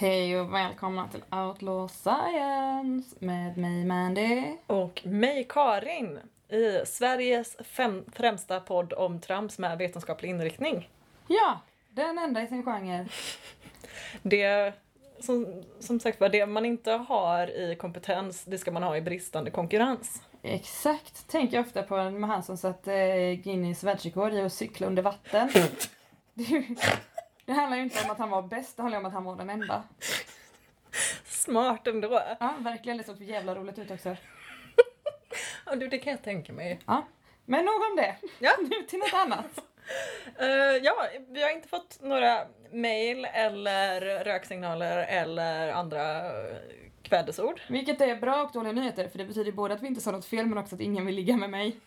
Hej och välkomna till Outlaw Science med mig Mandy. Och mig Karin i Sveriges fem, främsta podd om trams med vetenskaplig inriktning. Ja, den enda i sin genre. Det som, som sagt var, det man inte har i kompetens, det ska man ha i bristande konkurrens. Exakt, tänker jag ofta på med han som satte eh, Guinness världsrekord i att cykla under vatten. Det, handlar ju inte om att han var bäst, det handlar om att han var den enda. Smart ändå. Ja, verkligen. Det såg för jävla roligt ut också. Ja, du, det kan jag tänka mig. Ja, men nog om det. Ja. Nu till något annat. Eh, ja, vi har inte fått några mail eller röksignaler eller andra uh, kvädesord. Vilket är bra och dåliga nyheter, för det betyder både att vi inte sa något fel men också att ingen vill ligga med mig.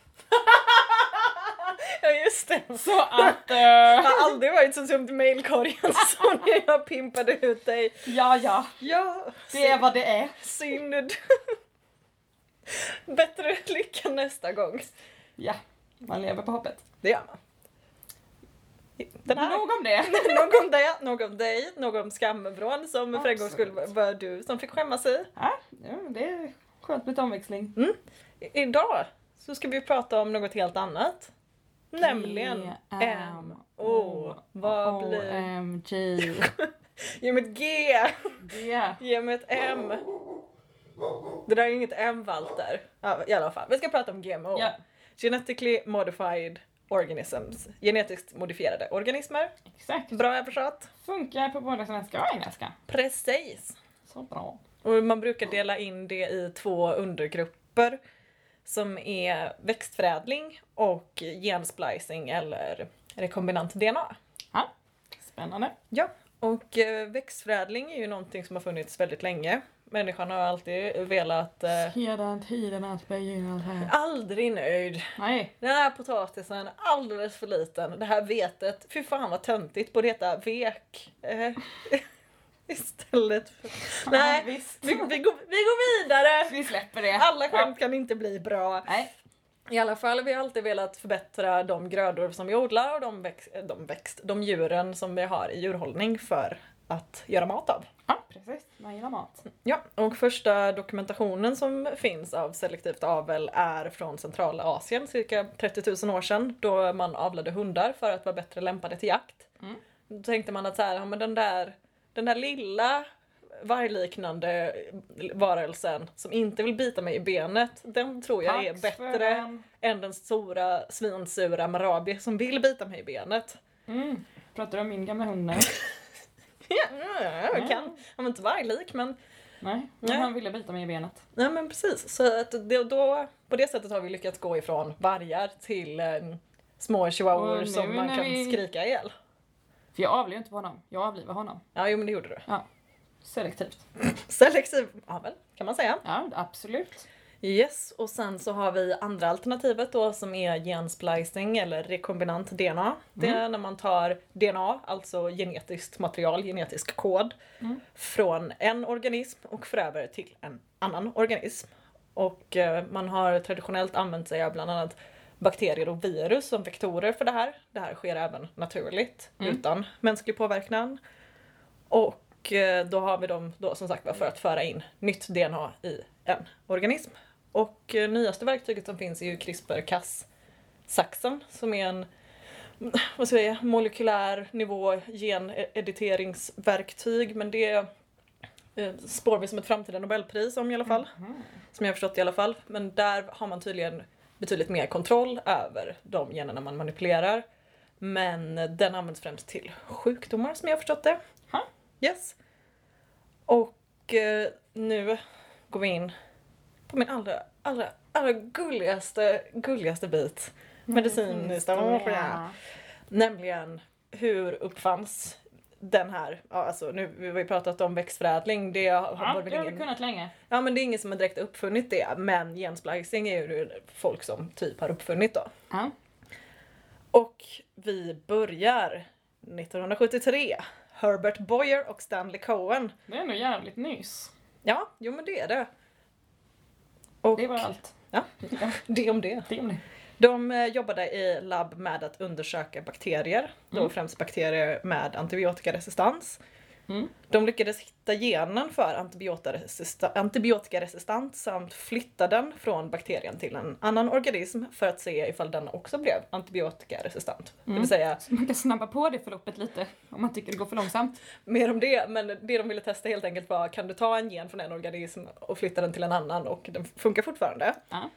Ja, just det. Så att... eh, Jag har aldrig varit så tomt i mailkorgen som när jag pimpade ut dig. ja, ja. Ja, Det är vad det är. synd. Bättre lycka nästa gång. Ja, man lever på hoppet. Det gör man. Den här. Nog om det. Nog om det, nog om dig, nog om skamvrån som för en gångs skull var du som fick skämmas i. Ja, det är skönt med omväxling. I- Idag så ska vi prata om något helt annat. Nämligen M, O, vad blir... OMG. Ge mig ett G! Ge mig ett M! Det där är inget M Walter. Ja, I alla fall, vi ska prata om GMO. Genetically modified organisms. Genetiskt modifierade organismer. Exakt. Bra översatt. Funkar på både svenska och engelska. Precis. Så bra. Och man brukar dela in det i två undergrupper som är växtförädling och gensplicing eller rekombinant DNA. Ja. Spännande. Ja, och eh, växtförädling är ju någonting som har funnits väldigt länge. Människan har alltid velat... Eh, Sedan tidernas begynnelse. aldrig nöjd. Nej. Den här potatisen är alldeles för liten. Det här vetet, fy fan vad töntigt, borde heta vek. Eh, istället för... Nej, vi, vi, går, vi går vidare! Vi släpper det. Alla skämt kan inte bli bra. Nej. I alla fall, vi har alltid velat förbättra de grödor som vi odlar och de, växt, de, växt, de djuren som vi har i djurhållning för att göra mat av. Ja, precis. Man gillar mat. Ja, och första dokumentationen som finns av selektivt avel är från Centralasien, cirka 30 000 år sedan, då man avlade hundar för att vara bättre lämpade till jakt. Mm. Då tänkte man att så här, ja, men den, där, den där lilla vargliknande varelsen som inte vill bita mig i benet, den tror jag är Tack för bättre den. än den stora svinsura Marabi som vill bita mig i benet. Mm. Pratar du om min gamla hund nu? Ja, jag kan. Han var inte varglik men Nej, men Nej. han ville bita mig i benet. Nej men precis, så att det, då, på det sättet har vi lyckats gå ifrån vargar till eh, små chihuahuor som man kan vi- skrika ihjäl. För jag avlivar inte på honom. Jag avlivar honom. Ja, jo men det gjorde du. Selektivt. Selektiv avel kan man säga. Ja, absolut. Yes, och sen så har vi andra alternativet då som är gensplicing eller rekombinant DNA. Det är när man tar DNA, alltså genetiskt material, genetisk kod, Mm. från en organism och för över till en annan organism. Och eh, man har traditionellt använt sig av bland annat bakterier och virus som vektorer för det här. Det här sker även naturligt Mm. utan mänsklig påverkan. Och eh, då har vi dem då som sagt för att föra in nytt DNA i en organism. Och eh, nyaste verktyget som finns är ju CRISPR-Cas-saxen som är en vad ska jag säga, molekylär nivå genediteringsverktyg men det eh, spår vi som ett framtida nobelpris om i alla fall. Mhm. Som jag har förstått i alla fall. Men där har man tydligen betydligt mer kontroll över de generna man manipulerar. Men den används främst till sjukdomar som jag har förstått det. Ha. Yes. Och eh, nu går vi in på min allra, allra, allra gulligaste, gulligaste bit. Medicinhistoria. Nämligen hur uppfanns den här, ja, alltså nu vi har ju pratat om växtförädling, det har Ja, det har vi kunnat länge. ja men det är ingen som har direkt uppfunnit det, men gensplicing är ju folk som typ har uppfunnit då. Ja. Och vi börjar 1973. Herbert Boyer och Stanley Cohen. Det är ändå jävligt nyss. Ja, jo men det är det. Och Det var allt. Ja, det om det. Det om det. De eh, jobbade i labb med att undersöka bakterier, då Mm. främst bakterier med antibiotikaresistens. Mm. De lyckades hitta genen för antibiotikaresista- antibiotikaresistent samt flytta den från bakterien till en annan organism för att se ifall den också blev antibiotikaresistent. Det Mm. vill säga, Så man kan snabba på det förloppet lite om man tycker det går för långsamt. mer om det, men det de ville testa helt enkelt var kan du ta en gen från en organism och flytta den till en annan och den funkar fortfarande. Ja.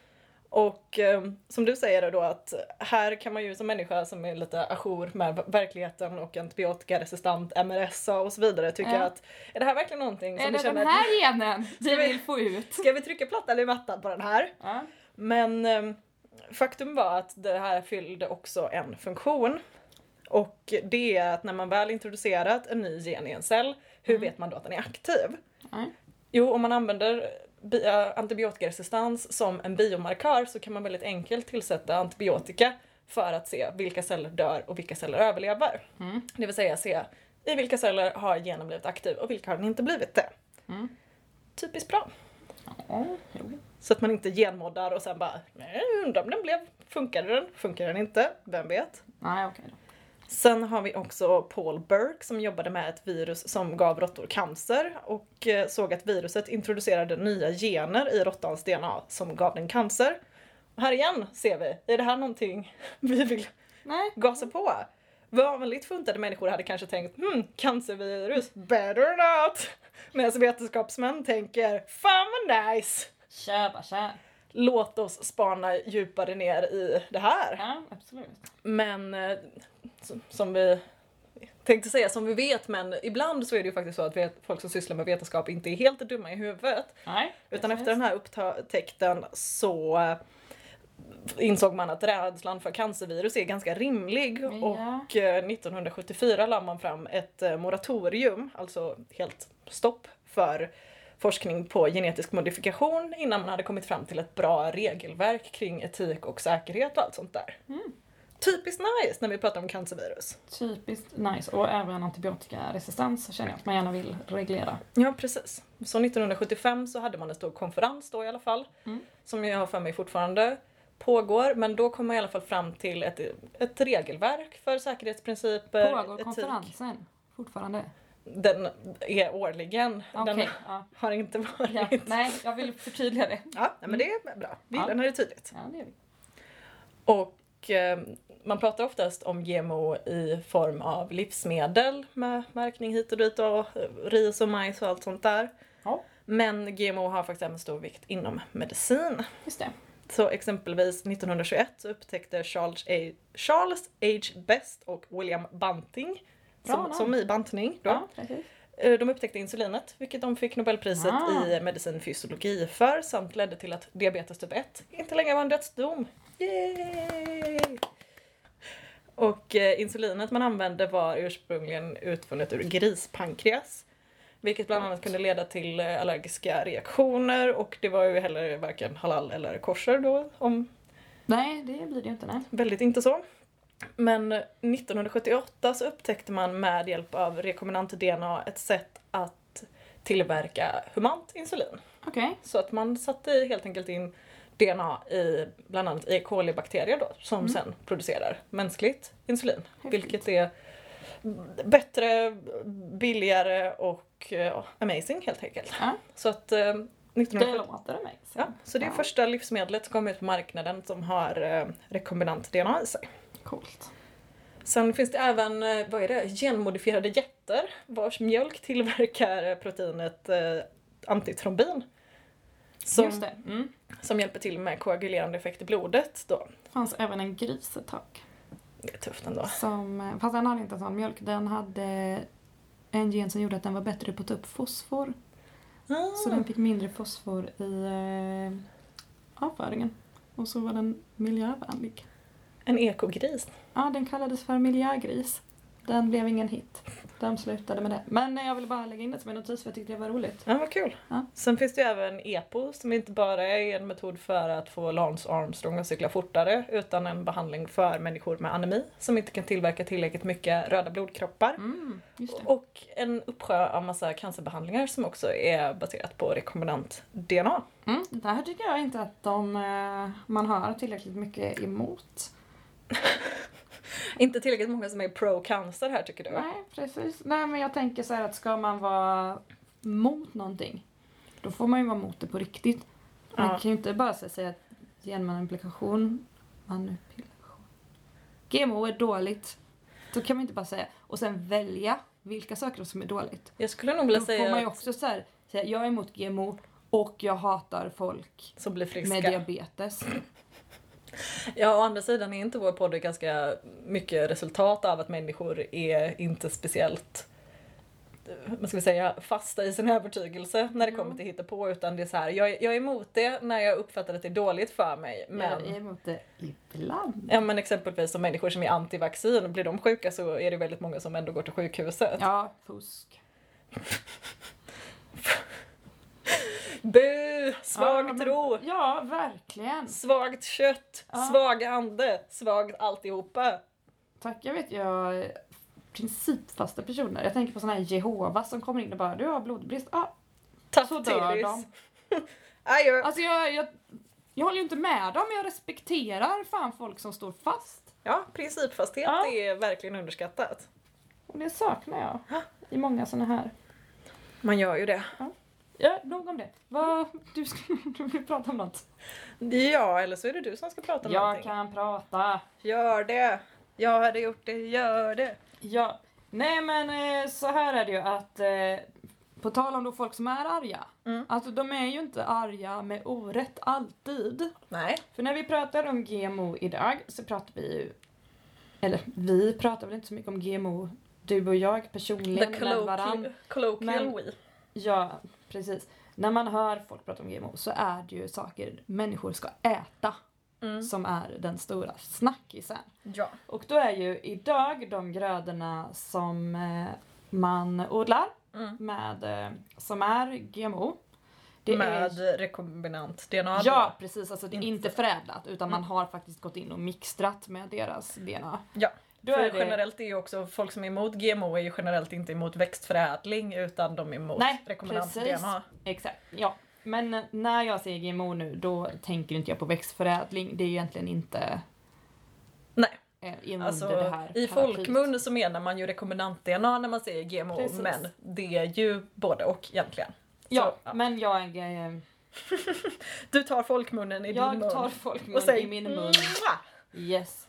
Och eh, som du säger då att här kan man ju som människa som är lite ajour med verkligheten och antibiotikaresistent MRSA och så vidare tycka Ja. att är det här verkligen någonting som Är du det känner den här genen vi vi- vill få ut? ska vi trycka platta eller mattan på den här? Ja. Men eh, faktum var att det här fyllde också en funktion. Och det är att när man väl introducerat en ny gen i en cell, hur Mm. vet man då att den är aktiv? Nej. Jo, om man använder äh, antibiotikaresistens som en biomarkör så kan man väldigt enkelt tillsätta antibiotika för att se vilka celler dör och vilka celler överlever. Mm. Det vill säga se i vilka celler har genen blivit aktiv och vilka har den inte blivit det. Mm. Typiskt bra. Jo. Så att man inte genmoddar och sen bara nej, undrar om den blev, funkade den? Funkar den inte? Vem vet? Nej, okej då. Sen har vi också Paul Burke som jobbade med ett virus som gav råttor cancer och eh, såg att viruset introducerade nya gener i råttans DNA som gav den cancer. Och här igen ser vi, är det här någonting vi vill Nej. gasa på? Vanligt funtade människor hade kanske tänkt hmm, cancervirus, better not! Medan vetenskapsmän tänker fan vad nice! Kör bara, kör. Låt oss spana djupare ner i det här. Ja, absolut. Men eh, som, vi tänkte säga, som vi vet, men ibland så är det ju faktiskt så att folk som sysslar med vetenskap inte är helt dumma i huvudet. Nej. Utan efter den här upptäckten så eh, insåg man att rädslan för cancervirus är ganska rimlig Ja. och eh, 1974 la man fram ett eh, moratorium, alltså helt stopp för forskning på genetisk modifikation innan man hade kommit fram till ett bra regelverk kring etik och säkerhet och allt sånt där. Mm. Typiskt nice när vi pratar om cancervirus. Typiskt nice. Och även antibiotikaresistens känner jag att man gärna vill reglera. Ja, precis. Så 1975 så hade man en stor konferens då i alla fall, Mm. som jag har för mig fortfarande pågår, men då kom man i alla fall fram till ett, ett regelverk för säkerhetsprinciper, Pågår etik. konferensen fortfarande? Den är årligen. Okej. Den Ja. har inte varit. Ja. Ja, Nej, jag vill förtydliga det. nej, men det är bra. Ja. Bilden är det tydligt. Ja, det är vi. Och eh, man pratar oftast om GMO i form av livsmedel med märkning hit och dit och ris och majs och allt sånt där. Ja. Men GMO har faktiskt även stor vikt inom medicin. Just det. Så exempelvis 1921 så upptäckte Charles H. Charles H. Best och William Bunting, Bra som, som i bantning då, Ja. Eh, De upptäckte insulinet, vilket de fick Nobelpriset Ah. i medicinfysiologi för, samt ledde till att diabetes typ 1 inte längre var en dödsdom. Yay! Och eh, insulinet man använde var ursprungligen utfunnet ur grispankreas. Vilket bland annat kunde leda till eh, allergiska reaktioner och det var ju heller varken halal eller kosher då, om Nej, det blir det ju inte. Nej. väldigt inte så. Men 1978 så upptäckte man med hjälp av rekombinant-DNA ett sätt att tillverka humant insulin. Okej. Så att man satte helt enkelt in DNA i bland annat E. coli-bakterier då, som Mm. sen producerar mänskligt insulin. Häftigt. Vilket är bättre, billigare och ja, amazing helt enkelt. Ja. Så att eh, Det 1970 låter amazing. Ja, så det är Ja. första livsmedlet som kommer ut på marknaden som har eh, rekombinant DNA i sig. Coolt. Sen finns det även, eh, vad är det, genmodifierade getter vars mjölk tillverkar eh, proteinet eh, antitrombin. Som. Mm. som hjälper till med koagulerande effekt i blodet då. Det fanns även en gris ett tag. Det är tufft ändå. Som, fast den hade inte en sån mjölk. Den hade en gen som gjorde att den var bättre på att ta upp fosfor. Så Ah, den fick mindre fosfor i eh, avföringen. Och så var den miljövänlig. en ekogris. Ja, den kallades för miljögris. Den blev ingen hit. De slutade med det. Men jag ville bara lägga in det som en notis för jag tyckte det var roligt. Ja, vad kul. Ja. Sen finns det ju även EPO som inte bara är en metod för att få Lance Armstrong att cykla fortare utan en behandling för människor med anemi som inte kan tillverka tillräckligt mycket röda blodkroppar. Mm. Och en uppsjö av massa cancerbehandlingar som också är baserat på rekombinant DNA. Mm, det här tycker jag inte att de, eh, man har tillräckligt mycket emot. Inte tillräckligt många som är pro-cancer här tycker du? Nej, precis. Nej, men jag tänker så här att ska man vara mot någonting, då får man ju vara mot det på riktigt. Man Ja. kan ju inte bara säga att genmanipulation, manipulation, GMO är dåligt. Då kan man inte bara säga, och sen välja vilka saker som är dåligt. Jag skulle nog vilja Då säga får man ju också så här, säga, jag är emot GMO och jag hatar folk som blir friska. med diabetes. Ja, å andra sidan är inte vår podd ganska mycket resultat av att människor är inte speciellt vad ska vi säga, fasta i sin övertygelse när det Jo. kommer till hitta på utan det är så här, jag, är- jag är emot det när jag uppfattar att det är dåligt för mig. Men, Jag är emot det ibland. ja, men exempelvis som människor som är antivaccin, blir de sjuka så är det väldigt många som ändå går till sjukhuset. Ja, fusk. Bu! Svag Ja, men- tro! Ja, verkligen. Svagt kött! Ja. Svag ande! Svagt alltihopa! Tack, jag vet jag principfasta personer. Jag tänker på såna här Jehova som kommer in och bara du har blodbrist. Ah, Tough så dör de. Adjö! Alltså jag, jag, jag håller ju inte med dem, jag respekterar fan folk som står fast. Ja, principfasthet Ja. är verkligen underskattat. Och det saknar jag i många såna här. Man gör ju det. Ja, nog om det. Vad, du, ska, du vill prata om något? Ja, eller så är det du som ska prata om Jag någonting. kan prata. Gör det! Jag hade gjort det, gör det! Ja, nej men eh, så här är det ju att eh, på tal om då folk som är arga. Mm. Alltså de är ju inte arga med orätt alltid. Nej. För när vi pratar om GMO idag så pratar vi ju, eller vi pratar väl inte så mycket om GMO, du och jag The personligen varann. colloquial, colloquial Men- we. Ja, precis. När man hör folk prata om GMO så är det ju saker människor ska äta Mm. som är den stora snackisen. Ja. Och då är ju idag de grödorna som eh, man odlar Mm. med, eh, som är GMO. Det Med är, rekombinant DNA. ja precis, alltså det är Inte förädlat utan man Mm. har faktiskt gått in och mixtrat med deras DNA. Ja, För är det, generellt är ju också folk som är emot GMO är ju generellt inte emot växtförädling utan de är emot Nej, rekombinant precis. DNA. Exakt, ja. Men när jag säger GMO nu då tänker inte jag på växtförädling. Det är egentligen inte Nej. eh, Alltså, det här I folkmun så menar man ju rekombinant-DNA när man säger GMO Precis. men det är ju både och egentligen. Ja, Så, ja. men jag, eh, Du tar folkmunnen i din jag mun tar folkmun och säger i min mun. "Mwah!" Yes.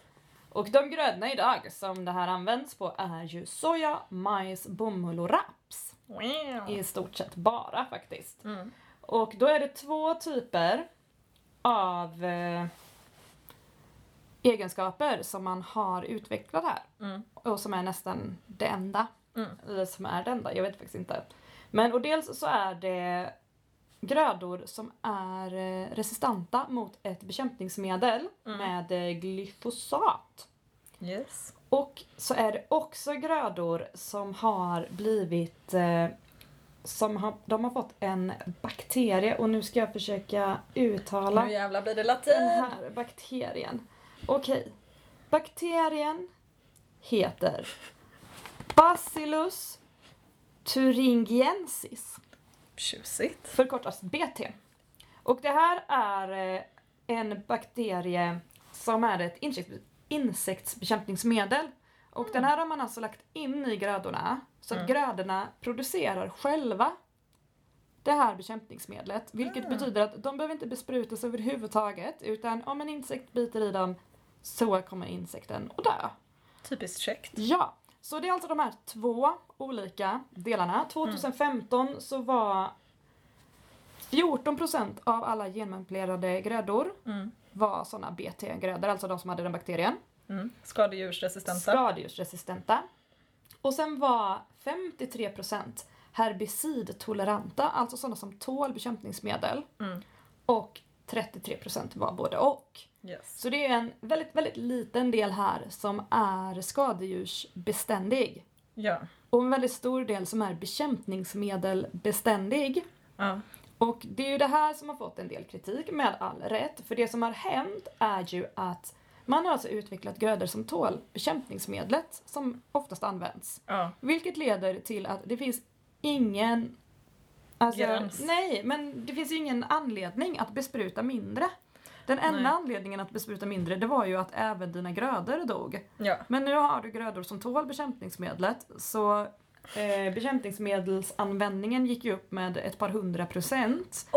Och de grödorna idag som det här används på är ju soja, majs, bomull och raps. Wow. I stort sett bara faktiskt. Mm. Och då är det två typer av eh, egenskaper som man har utvecklat här. Mm. Och som är nästan det enda. Mm. Eller som är det enda, jag vet faktiskt inte. Men och dels så är det grödor som är eh, resistenta mot ett bekämpningsmedel Mm. med eh, glyfosat. Yes. Och så är det också grödor som har blivit eh, som har, de har fått en bakterie och nu ska jag försöka uttala Nu jävlar blir det den latin. här bakterien. Okej. Bakterien heter Bacillus thuringiensis. Tjusigt. Förkortas BT. Och det här är eh, en bakterie som är ett insekt- insektsbekämpningsmedel. Och den här har man alltså lagt in i grödorna så att Mm. grödorna producerar själva det här bekämpningsmedlet. Vilket Mm. betyder att de behöver inte besprutas överhuvudtaget utan om en insekt biter i dem så kommer insekten att dö. Typiskt käckt. Ja, så det är alltså de här två olika delarna. 2015 så var 14% av alla genmanipulerade grödor Mm. var sådana BT-grödor, alltså de som hade den bakterien. Mm. Skadedjursresistenta. Skadedjursresistenta. Och sen var 53% herbicidtoleranta, alltså sådana som tål bekämpningsmedel. Mm. Och 33% var både och. Yes. Så det är en väldigt, väldigt liten del här som är skadedjursbeständig. Ja. Och en väldigt stor del som är bekämpningsmedelbeständig. ja. Och det är ju det här som har fått en del kritik, med all rätt. För det som har hänt är ju att man har alltså utvecklat grödor som tål bekämpningsmedlet som oftast används. ja. Vilket leder till att det finns ingen... Alltså, Gräns. nej, men det finns ju ingen anledning att bespruta mindre. Den enda Nej. anledningen att bespruta mindre det var ju att även dina grödor dog. Ja. Men nu har du grödor som tål bekämpningsmedlet så eh, bekämpningsmedelsanvändningen gick ju upp med ett par hundra procent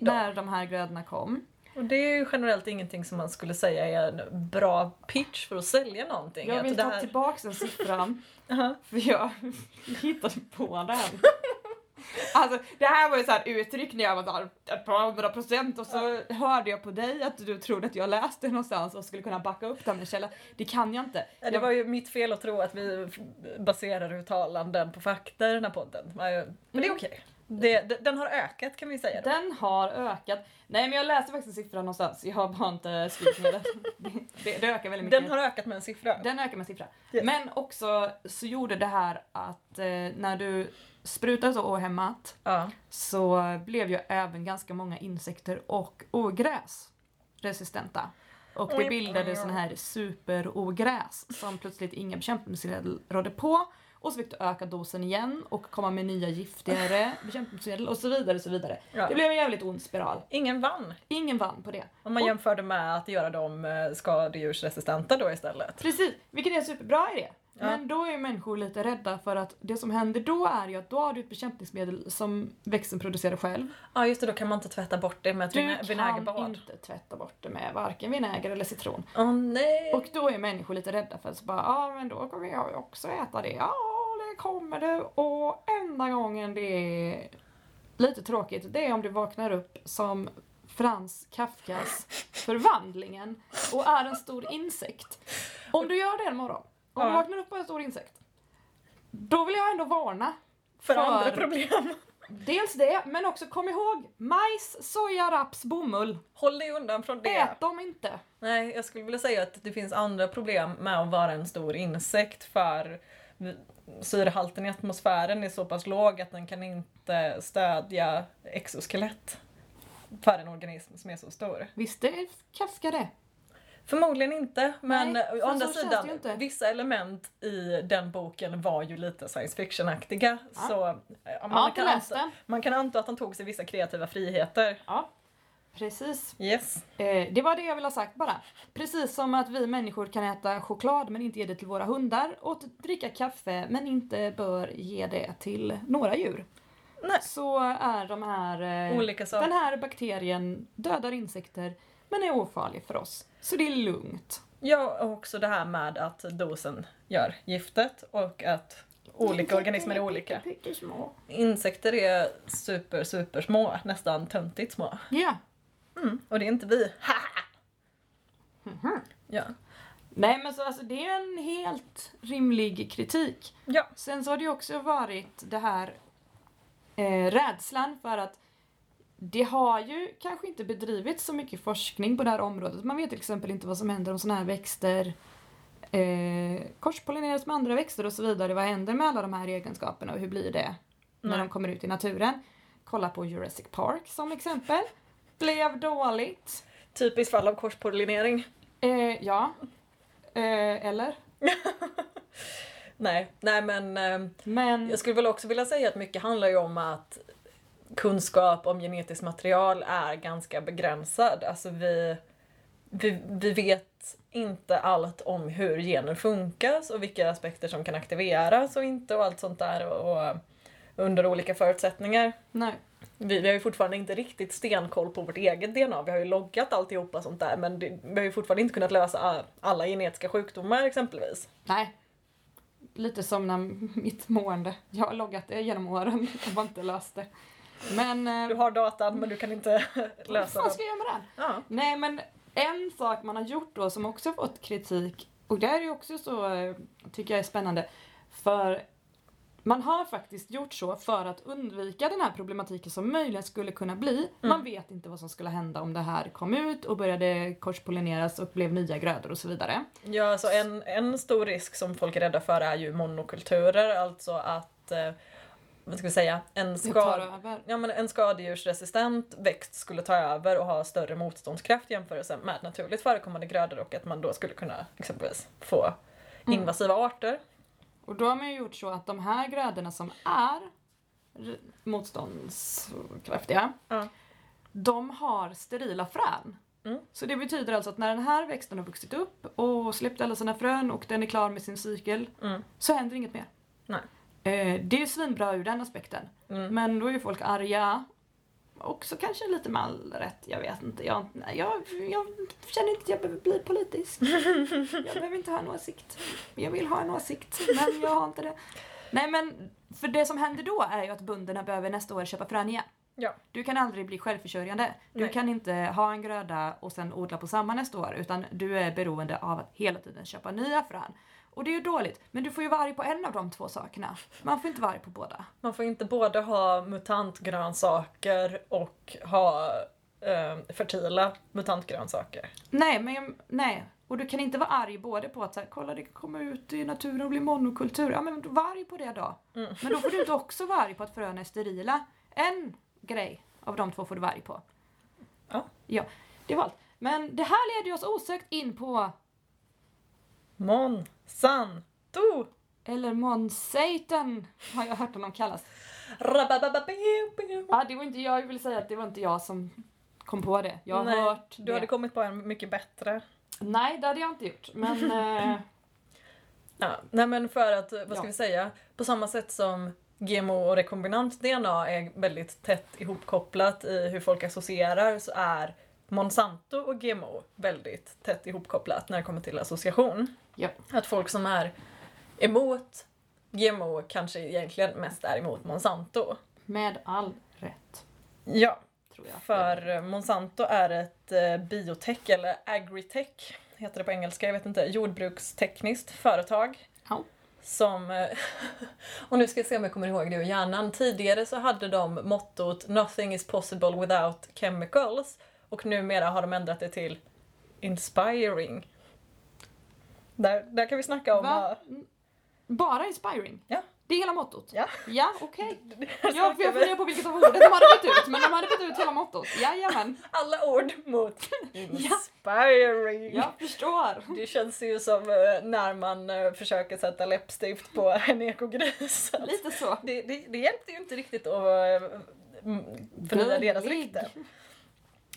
när de här grödorna kom. Och det är ju generellt ingenting som man skulle säga är en bra pitch för att sälja någonting. Jag vill ta här- tillbaks den siffran Jaha. för jag hittade på den. Alltså det här var ju så här uttryck när jag var ett par hundra procent och så hörde jag på dig att du trodde att jag läste någonstans och skulle kunna backa upp den med källa. Det kan jag inte. Ja, det var ju mitt fel att tro att vi baserar uttalanden på fakta i den här podden. Men Mm. det är okej. Det, det, den har ökat kan vi säga. Den har ökat. Nej men jag läste faktiskt en siffra någonstans, jag har bara inte skrivit ner den. Det, det, det ökar väldigt mycket. Den har ökat med en siffra. Den ökar med siffra. Yes. Men också så gjorde det här att eh, när du sprutar så ohämmat Ja. så blev ju även ganska många insekter och ogräs resistenta. Och det bildades sån här superogräs som plötsligt inga bekämpningsmedel rådde på. Och så fick du öka dosen igen och komma med nya giftigare bekämpningsmedel och så vidare. Och så vidare. Ja. Det blev en jävligt ond spiral. Ingen vann. Ingen vann på det. Om man Och- jämförde med att göra dem eh, skadedjursresistenta då istället. Precis, vilket är en superbra idé. Ja. Men då är människor lite rädda för att det som händer då är ju att då har du ett bekämpningsmedel som växten producerar själv. Ja just det, då kan man inte tvätta bort det med ett Du vinä- kan vinägerbad. inte tvätta bort det med varken vinäger eller citron. Åh nej! Och då är människor lite rädda för att så bara, ja men då kommer jag ju också äta det. Ja, det kommer du. Och enda gången det är lite tråkigt, det är om du vaknar upp som Frans Kafkas Förvandlingen och är en stor insekt. Om du gör det en morgon, om du Ja. vaknar upp är en stor insekt, då vill jag ändå varna för, för- andra problem. Dels det, men också kom ihåg, majs, soja, raps, bomull. Håll dig undan från det. Ät dem inte. Nej, jag skulle vilja säga att det finns andra problem med att vara en stor insekt för syrehalten i atmosfären är så pass låg att den kan inte stödja exoskelett för en organism som är så stor. Visste Kafka det? Förmodligen inte, men Nej, å andra sidan, vissa element i den boken var ju lite science fiction-aktiga. Ja. Så man, inte kan anta, man kan anta att han tog sig vissa kreativa friheter. Ja, precis. Yes. Eh, det var det jag ville ha sagt bara. Precis som att vi människor kan äta choklad men inte ge det till våra hundar och dricka kaffe men inte bör ge det till några djur. Nej. Så är de här... Eh, Olika saker. den här bakterien dödar insekter men är ofarlig för oss. Så det är lugnt. Ja, och också det här med att dosen gör giftet och att olika organismer är olika. Insekter är super, super små, nästan töntigt små. Ja. Mm. Och det är inte vi. Mhm. Ja. Nej men så alltså det är en helt rimlig kritik. Ja. Sen så har det ju också varit det här eh, rädslan för att det har ju kanske inte bedrivits så mycket forskning på det här området. Man vet till exempel inte vad som händer om sådana här växter eh, korspollineras med andra växter och så vidare. Vad händer med alla de här egenskaperna och hur blir det när Nej. de kommer ut i naturen? Kolla på Jurassic Park som exempel. Blev dåligt. Typiskt fall av korspollinering. Eh, ja. Eh, eller? Nej, nej men eh, Men jag skulle väl också vilja säga att mycket handlar ju om att kunskap om genetiskt material är ganska begränsad. Alltså vi, vi, vi vet inte allt om hur gener funkar och vilka aspekter som kan aktiveras och inte och allt sånt där och, och under olika förutsättningar. nej. Vi, vi har ju fortfarande inte riktigt stenkoll på vårt eget DNA. Vi har ju loggat alltihopa sånt där men det, vi har ju fortfarande inte kunnat lösa alla genetiska sjukdomar exempelvis. Nej. Lite som när mitt mående. Jag har loggat det genom åren. Jag har inte löst det. Men... eh, Du har datan men du kan inte vad lösa fan den. ska jag göra med den? Ja. Nej men en sak man har gjort då som också fått kritik och det är ju också så, eh, tycker jag är spännande. För man har faktiskt gjort så för att undvika den här problematiken som möjligen skulle kunna bli. Man vet inte vad som skulle hända om det här kom ut och började korspollineras och blev nya grödor och så vidare. Ja, alltså en, en stor risk som folk är rädda för är ju monokulturer, alltså att eh, vad ska vi säga, en, skad, ja, men en skadedjursresistent växt skulle ta över och ha större motståndskraft jämfört med naturligt förekommande grödor och att man då skulle kunna exempelvis få Mm. invasiva arter. Och då har man ju gjort så att de här grödorna som är motståndskraftiga, Ja. de har sterila frön. Mm. Så det betyder alltså att när den här växten har vuxit upp och släppt alla sina frön och den är klar med sin cykel Mm. så händer inget mer. Nej. Eh, det är svinbra ur den aspekten. Mm. Men då är ju folk arga. Också kanske lite med all rätt, jag vet inte. Jag, jag, jag känner inte att jag behöver bli politisk. Jag behöver inte ha en åsikt. Jag vill ha en åsikt, men jag har inte det. Nej men, för det som händer då är ju att bönderna behöver nästa år köpa frön igen. Ja. Du kan aldrig bli självförsörjande. Du Nej. kan inte ha en gröda och sen odla på samma nästa år utan du är beroende av att hela tiden köpa nya frön. Och det är ju dåligt, men du får ju vara arg på en av de två sakerna. Man får inte vara arg på båda. Man får inte både ha mutantgrönsaker och ha eh, fertila mutantgrönsaker. Nej, men jag- nej. Och du kan inte vara arg både på att så här, kolla det kan komma ut i naturen och bli monokultur. Ja men var arg på det då. Mm. Men då får du inte också vara arg på att fröna är sterila. En grej av de två får du vara arg på. Ja. Ja, det var allt. Men det här leder oss osökt in på, Monsanto! eller Monsaten har jag hört honom kallas. Ja, det var inte jag, jag vill säga att det var inte jag som kom på det. Jag har Nej, hört Du det. hade kommit på en mycket bättre. Nej, det hade jag inte gjort. Men eh, Ja, nej men för att, vad ska Ja. vi säga, på samma sätt som GMO och rekombinant DNA är väldigt tätt ihopkopplat i hur folk associerar så är Monsanto och GMO väldigt tätt ihopkopplat när det kommer till association. Ja. Att folk som är emot GMO kanske egentligen mest är emot Monsanto. med all rätt, Ja, tror jag. för Monsanto är ett eh, biotech, eller agritech heter det på engelska, jag vet inte, jordbrukstekniskt företag. Ja. Som, eh, och nu ska jag se om jag kommer ihåg det ur hjärnan. Tidigare så hade de mottot “Nothing is possible without chemicals” och numera har de ändrat det till “Inspiring”. Där, där kan vi snacka om... Va? eh. Bara inspiring? Ja. Det är hela mottot? Ja. Ja, okej. Ja, för jag vi funderar på vilket av orden de hade bytt ut, men de hade bytt ut hela mottot. Jajamän, Alla ord mot “Inspiring”. jag förstår. Det känns ju som eh, när man eh, försöker sätta läppstift på en ekogris. Lite så. Det, det, det hjälpte ju inte riktigt att uh, förnya deras rykte.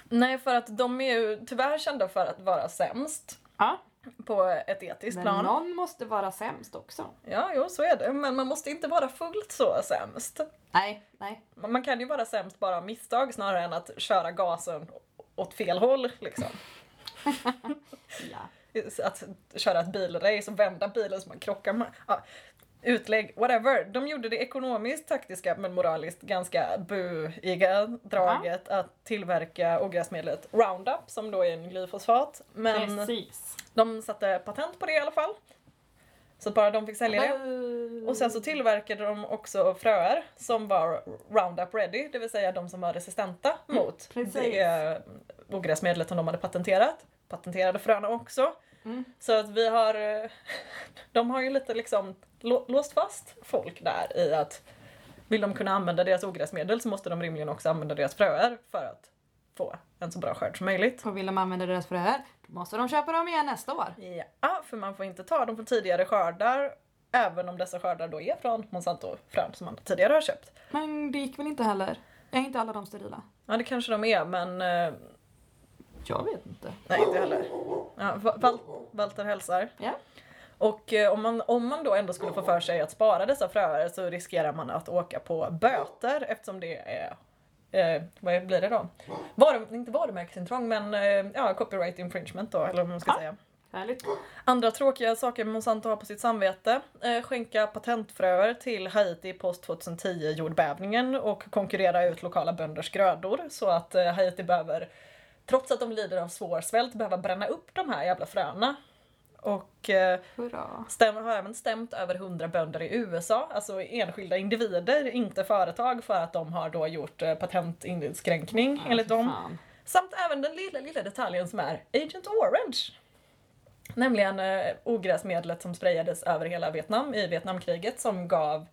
Nej, för att de är ju tyvärr kända för att vara sämst Ja, på ett etiskt men plan. någon måste vara sämst också. Ja, jo, så är det. Men man måste inte vara fullt så sämst. Nej, nej. Man kan ju vara sämst bara av misstag snarare än att köra gasen åt fel håll. Liksom. Ja. att köra ett bilrace och vända bilen så man krockar. Ja, utlägg, whatever. De gjorde det ekonomiskt, taktiska men moraliskt ganska buiga draget att tillverka ogräsmedlet Roundup som då är en glyfosfat. Men Precis. de satte patent på det i alla fall. Så att bara de fick sälja det. Och sen så tillverkade de också fröer som var Roundup ready, det vill säga de som var resistenta mot precis. det ogräsmedlet som de hade patenterat. Patenterade fröna också. Mm. Så att vi har, eh, de har ju lite liksom lå- låst fast folk där i att vill de kunna använda deras ogräsmedel så måste de rimligen också använda deras fröer för att få en så bra skörd som möjligt. Och vill de använda deras fröer, då måste de köpa dem igen nästa år. Ja, för man får inte ta dem från tidigare skördar även om dessa skördar då är från Monsanto-frön som man tidigare har köpt. Men det gick väl inte heller? Är inte alla de sterila? Ja, det kanske de är, men eh, Jag vet inte. nej, inte heller. Ja, Va- Val- Walter hälsar. Ja. Och eh, om, man, om man då ändå skulle få för sig att spara dessa fröer så riskerar man att åka på böter eftersom det är Eh, vad blir det då? Var, inte varumärkesintrång men eh, ja, copyright infringement då, eller vad man ska Ja. säga. Härligt. Andra tråkiga saker Monsanto har på sitt samvete. Eh, skänka patentfröer till Haiti post 2010 jordbävningen och konkurrera ut lokala bönders grödor så att eh, Haiti behöver, trots att de lider av svår svält, behöva bränna upp de här jävla fröna. Och eh, stäm, har även stämt över 100 bönder i USA, alltså enskilda individer, inte företag, för att de har då gjort eh, patentinskränkning enligt Ja, fy dem. fan. Samt även den lilla, lilla detaljen som är Agent Orange. Nämligen eh, ogräsmedlet som sprayades över hela Vietnam i Vietnamkriget som gav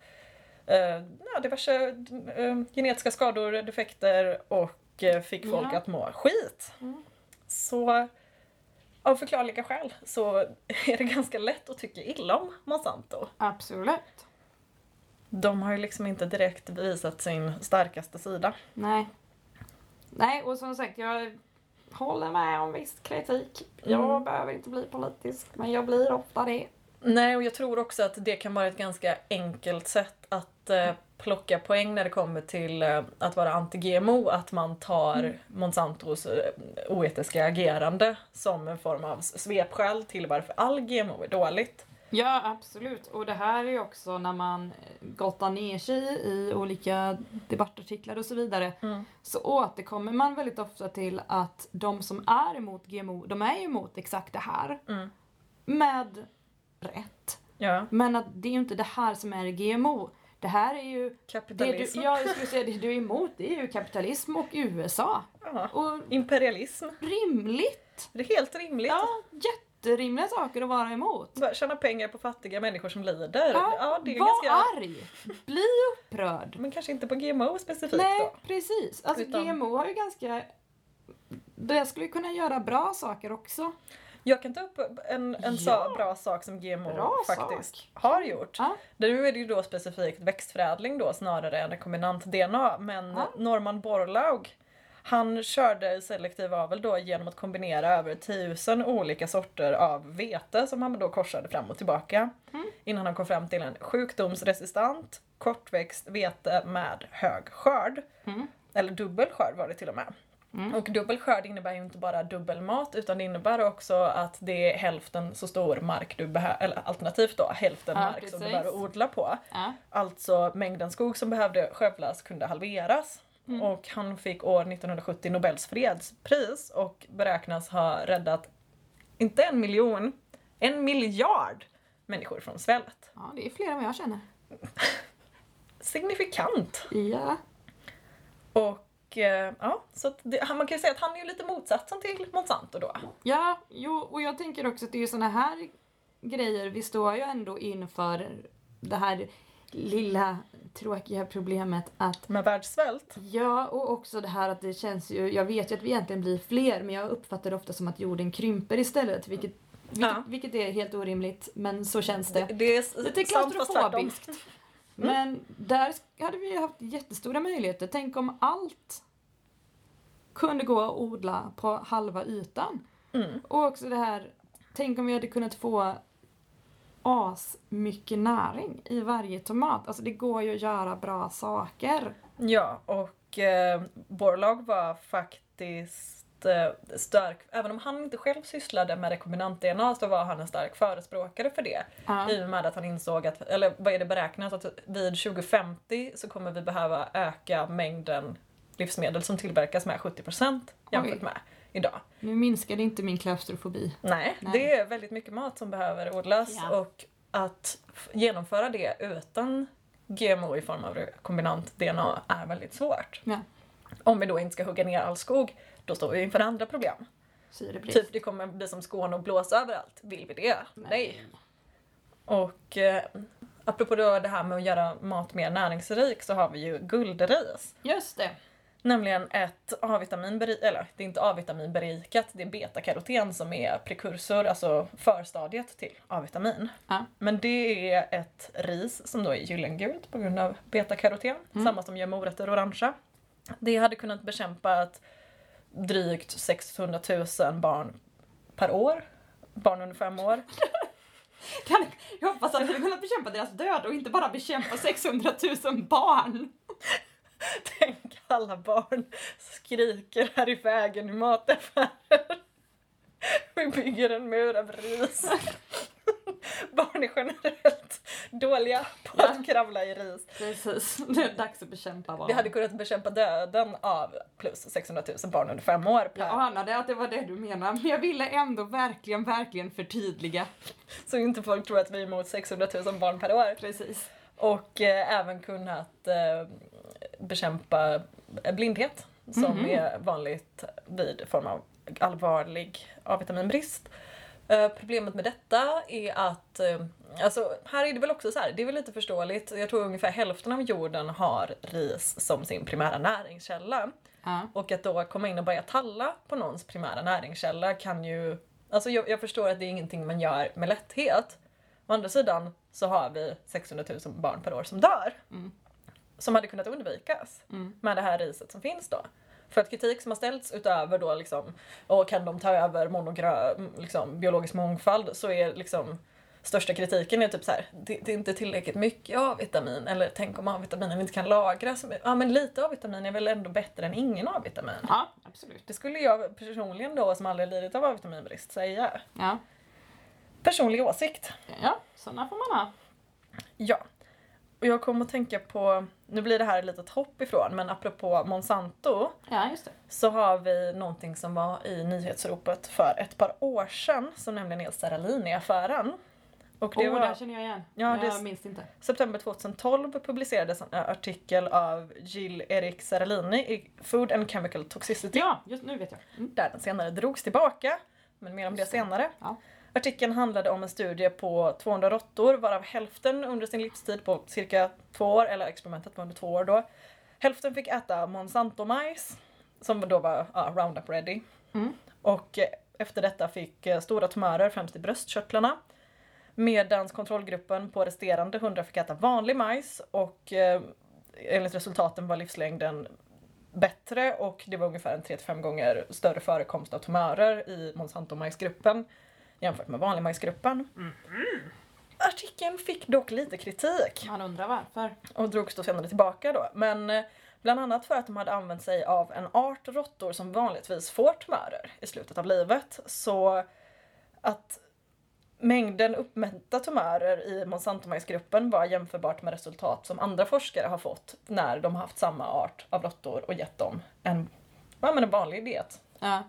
eh, diverse eh, genetiska skador, defekter och eh, fick folk Ja. att må skit. Mm. Så av förklarliga skäl så är det ganska lätt att tycka illa om Monsanto. Absolut. De har ju liksom inte direkt visat sin starkaste sida. Nej. Nej, och som sagt, jag håller med om viss kritik. Jag Mm. behöver inte bli politisk, men jag blir ofta det. Nej, och jag tror också att det kan vara ett ganska enkelt sätt att eh, plocka poäng när det kommer till eh, att vara anti-GMO. Att man tar Monsantos eh, oetiska agerande som en form av svepskäl till varför all GMO är dåligt. Ja, absolut. Och det här är ju också när man eh, gottar ner sig i olika debattartiklar och så vidare. Mm. Så återkommer man väldigt ofta till att de som är emot GMO, de är ju emot exakt det här. Mm. Med rätt. Ja, Men att det är ju inte det här som är GMO. Det här är ju... Det du, kapitalism. ja, jag skulle säga det du är emot, det är ju kapitalism och USA. Ja. Och Imperialism. rimligt! Det är helt rimligt. Ja, jätterimliga saker att vara emot. Bara Tjäna pengar på fattiga människor som lider. Ja, det är var ganska... arg! Bli upprörd! Men kanske inte på GMO specifikt Nej, då. precis. Alltså Utan- GMO har ju ganska... Det skulle ju kunna göra bra saker också. Jag kan ta upp en, en Ja. sa- bra sak som GMO Bra faktiskt sak. har gjort. Ja. Nu är det ju då specifikt växtförädling då snarare än rekombinant DNA. Men Ja. Norman Borlaug han körde selektiv avel då genom att kombinera över tusen olika sorter av vete som han då korsade fram och tillbaka. Mm. Innan han kom fram till en sjukdomsresistant kortväxt vete med hög skörd. Mm. Eller dubbel skörd var det till och med. Mm. Och dubbel skörd innebär ju inte bara dubbel mat utan det innebär också att det är hälften så stor mark du behöver, eller alternativt då hälften Ja, mark som du precis. behöver odla på. Ja. Alltså mängden skog som behövde skövlas kunde halveras. Mm. Och han fick år 1970 Nobels fredspris och beräknas ha räddat, inte en miljon, en miljard människor från svält. ja, det är fler än vad jag känner. Signifikant! Ja. Och eh, ja, så det, man kan ju säga att han är ju lite motsatsen till Monsanto då. Ja, jo, och jag tänker också att det är såna här grejer, vi står ju ändå inför det här lilla tråkiga problemet att Med världssvält. Ja, och också det här att det känns ju, jag vet ju att vi egentligen blir fler men jag uppfattar det ofta som att jorden krymper istället vilket, vilket, Ja. vilket är helt orimligt men så känns det. Det är Lite sant fast klaustrofobiskt. Men där hade vi haft jättestora möjligheter. Tänk om allt kunde gå att odla på halva ytan. Mm. Och också det här, tänk om vi hade kunnat få as mycket näring i varje tomat. Alltså det går ju att göra bra saker. Ja, och eh, Borlaug var faktiskt stark, även om han inte själv sysslade med rekombinant-DNA så var han en stark förespråkare för det. Ja. I och med att han insåg att, eller vad är det beräknat, att vid 2050 så kommer vi behöva öka mängden livsmedel som tillverkas med 70% jämfört Oj. med idag. Nu minskade inte min klaustrofobi. Nej, Nej. det är väldigt mycket mat som behöver odlas Ja. och att genomföra det utan GMO i form av rekombinant DNA är väldigt svårt. Ja, Om vi då inte ska hugga ner all skog, då står vi inför andra problem. syrebrist. Typ det kommer bli som Skåne och blåsa överallt. Vill vi det? Nej. Och eh, apropå då det här med att göra mat mer näringsrik så har vi ju guldris. Just det. Nämligen ett A-vitaminberikat, eller det är inte A-vitaminberikat, det är betakaroten som är prekursor, alltså förstadiet till A-vitamin. Ja. Men det är ett ris som då är gyllengult på grund av betakaroten, Mm. samma som gör morötter orangea. Det hade kunnat bekämpa ett drygt 600 000 barn per år, barn under fem år. Kan- Jag hoppas att vi kunnat bekämpa deras död och inte bara bekämpa 600 000 barn. Tänk alla barn skriker här i vägen i mataffären. Vi bygger en mur av ris. Barn är generellt dåliga på att kravla i ris. Precis, det är dags att bekämpa barn. Vi hade kunnat bekämpa döden av plus 600 000 barn under fem år. Per. Jag anade att det var det du menade, men jag ville ändå verkligen, verkligen förtydliga. Så inte folk tror att vi är emot 600 000 barn per år. Precis. Och eh, även kunnat eh, bekämpa blindhet som Mhm. är vanligt vid form av allvarlig A-vitaminbrist. Eh, problemet med detta är att, eh, alltså här är det väl också så här, det är väl lite förståeligt, jag tror ungefär hälften av jorden har ris som sin primära näringskälla. Ja. Och att då komma in och börja talla på någons primära näringskälla kan ju... Alltså jag, jag förstår att det är ingenting man gör med lätthet. Å andra sidan så har vi 600 000 barn per år som dör. Mm. Som hade kunnat undvikas Mm. med det här riset som finns då. För att kritik som har ställts utöver då liksom, och kan de ta över monogra- liksom, biologisk mångfald så är liksom största kritiken är typ så här, det, det är inte tillräckligt mycket A-vitamin eller tänk om A-vitaminen inte kan lagras. Ja men lite A-vitamin är väl ändå bättre än ingen A-vitamin. Ja, absolut. Det skulle jag personligen då som aldrig lidit av A-vitaminbrist säga. Ja, Personlig åsikt. ja sådana får man ha. Ja. Och jag kommer att tänka på, nu blir det här ett litet hopp ifrån, men apropå Monsanto Ja, så har vi någonting som var i nyhetsropet för ett par år sedan som nämligen är Seralini-affären. Och det oh, var där känner jag igen. Ja, jag det- minns inte. september 2012 publicerades en artikel av Jill Erik Seralini i Food and Chemical Toxicity Ja, just nu vet jag. Mm. där den senare drogs tillbaka. Men mer om det Just det. senare. Ja. Artikeln handlade om en studie på 200 råttor varav hälften under sin livstid på cirka två år, eller experimentet var under två år då. Hälften fick äta Monsanto-majs som då var ja, Roundup ready. Mm. Och eh, efter detta fick eh, stora tumörer främst i bröstkörtlarna. Medans kontrollgruppen på resterande 100 fick äta vanlig majs och eh, enligt resultaten var livslängden bättre och det var ungefär en 3-5 gånger större förekomst av tumörer i Monsanto-majsgruppen jämfört med vanlig majsgruppen. Artikeln fick dock lite kritik Man undrar varför. och drogs då senare tillbaka då. Men eh, bland annat för att de hade använt sig av en art råttor som vanligtvis får tumörer i slutet av livet. Så att mängden uppmätta tumörer i Monsanto-majsgruppen var jämförbart med resultat som andra forskare har fått när de har haft samma art av råttor och gett dem en, ja, men en vanlig diet. Ja.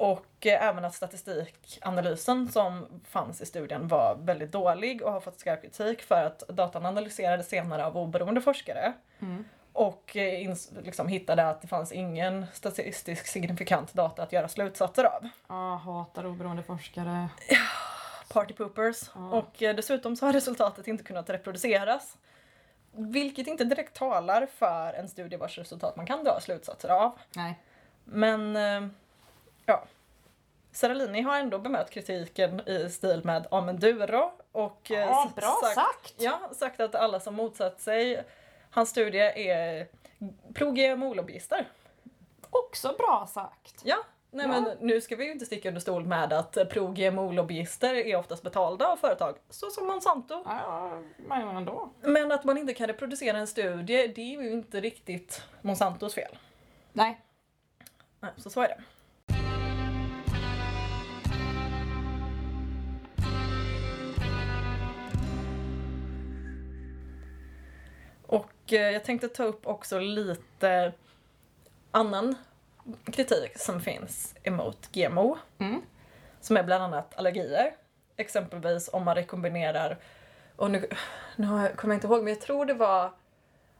Och eh, även att statistikanalysen som fanns i studien var väldigt dålig och har fått skarp kritik för att datan analyserades senare av oberoende forskare. Mm. Och eh, liksom hittade att det fanns ingen statistiskt signifikant data att göra slutsatser av. Ja, hatar oberoende forskare. Party poopers. Ja. Och eh, dessutom så har resultatet inte kunnat reproduceras. Vilket inte direkt talar för en studie vars resultat man kan dra slutsatser av. Nej. Men ja. Seralini har ändå bemött kritiken i stil med ja men du då? Och eh, Ja, bra sagt! Ja, sagt att alla som motsatt sig hans studie är pro-GMO-lobbyister. Också bra sagt. Ja. Nej Ja. men nu ska vi ju inte sticka under stol med att pro-GMO-lobbyister är oftast betalda av företag, så som Monsanto. Ja, men ändå. Men att man inte kan reproducera en studie, det är ju inte riktigt Monsantos fel. Nej. Nej, så så är det. Jag tänkte ta upp också lite annan kritik som finns emot GMO. Mm. Som är bland annat allergier. Exempelvis om man rekombinerar, och nu, nu kommer jag inte ihåg, men jag tror det var